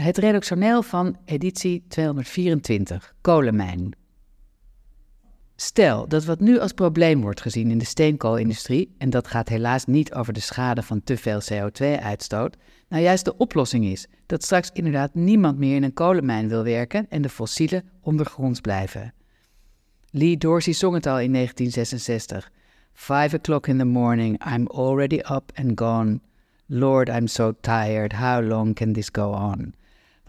Het redactioneel van editie 224, kolenmijn. Stel dat wat nu als probleem wordt gezien in de steenkoolindustrie, en dat gaat helaas niet over de schade van te veel CO2-uitstoot, nou juist de oplossing is dat straks inderdaad niemand meer in een kolenmijn wil werken en de fossielen ondergronds blijven. Lee Dorsey zong het al in 1966. Five o'clock in the morning, I'm already up and gone. Lord, I'm so tired, how long can this go on?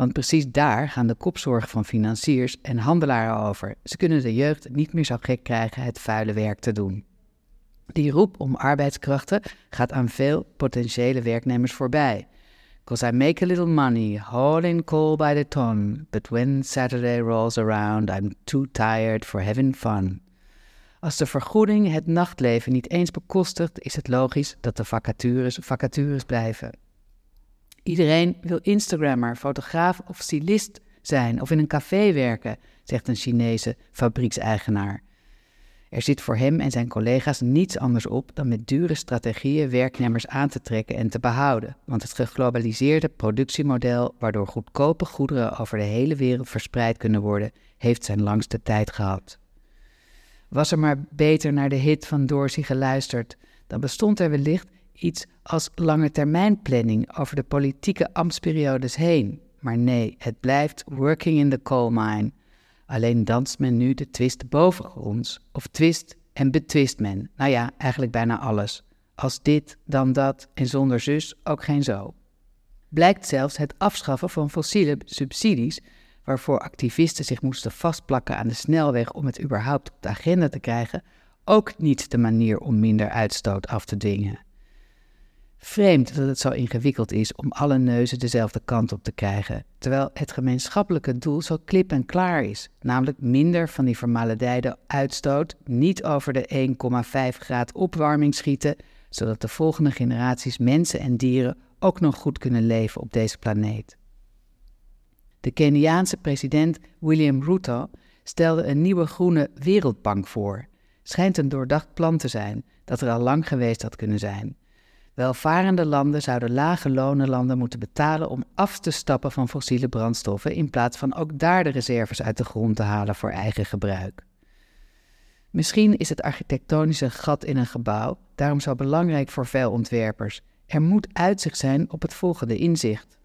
Want precies daar gaan de kopzorgen van financiers en handelaren over. Ze kunnen de jeugd niet meer zo gek krijgen het vuile werk te doen. Die roep om arbeidskrachten gaat aan veel potentiële werknemers voorbij. Cause I make a little money hauling coal by the ton, but when Saturday rolls around, I'm too tired for having fun. Als de vergoeding het nachtleven niet eens bekostigt, is het logisch dat de vacatures vacatures blijven. Iedereen wil Instagrammer, fotograaf of stylist zijn of in een café werken, zegt een Chinese fabriekseigenaar. Er zit voor hem en zijn collega's niets anders op dan met dure strategieën werknemers aan te trekken en te behouden, want het geglobaliseerde productiemodel waardoor goedkope goederen over de hele wereld verspreid kunnen worden, heeft zijn langste tijd gehad. Was er maar beter naar de hit van Dorsey geluisterd, dan bestond er wellicht iets als langetermijnplanning over de politieke ambtsperiodes heen. Maar nee, het blijft working in the coal mine. Alleen danst men nu de twist bovengronds, of twist en betwist men. Nou ja, eigenlijk bijna alles. Als dit, dan dat en zonder zus ook geen zo. Blijkt zelfs het afschaffen van fossiele subsidies, waarvoor activisten zich moesten vastplakken aan de snelweg om het überhaupt op de agenda te krijgen, ook niet de manier om minder uitstoot af te dwingen. Vreemd dat het zo ingewikkeld is om alle neuzen dezelfde kant op te krijgen, terwijl het gemeenschappelijke doel zo klip en klaar is, namelijk minder van die vermaledijde uitstoot, niet over de 1,5 graad opwarming schieten, zodat de volgende generaties mensen en dieren ook nog goed kunnen leven op deze planeet. De Keniaanse president William Ruto stelde een nieuwe groene wereldbank voor. Schijnt een doordacht plan te zijn dat er al lang geweest had kunnen zijn. Welvarende landen zouden lage lonenlanden moeten betalen om af te stappen van fossiele brandstoffen in plaats van ook daar de reserves uit de grond te halen voor eigen gebruik. Misschien is het architectonische gat in een gebouw daarom zo belangrijk voor veel ontwerpers. Er moet uitzicht zijn op het volgende inzicht.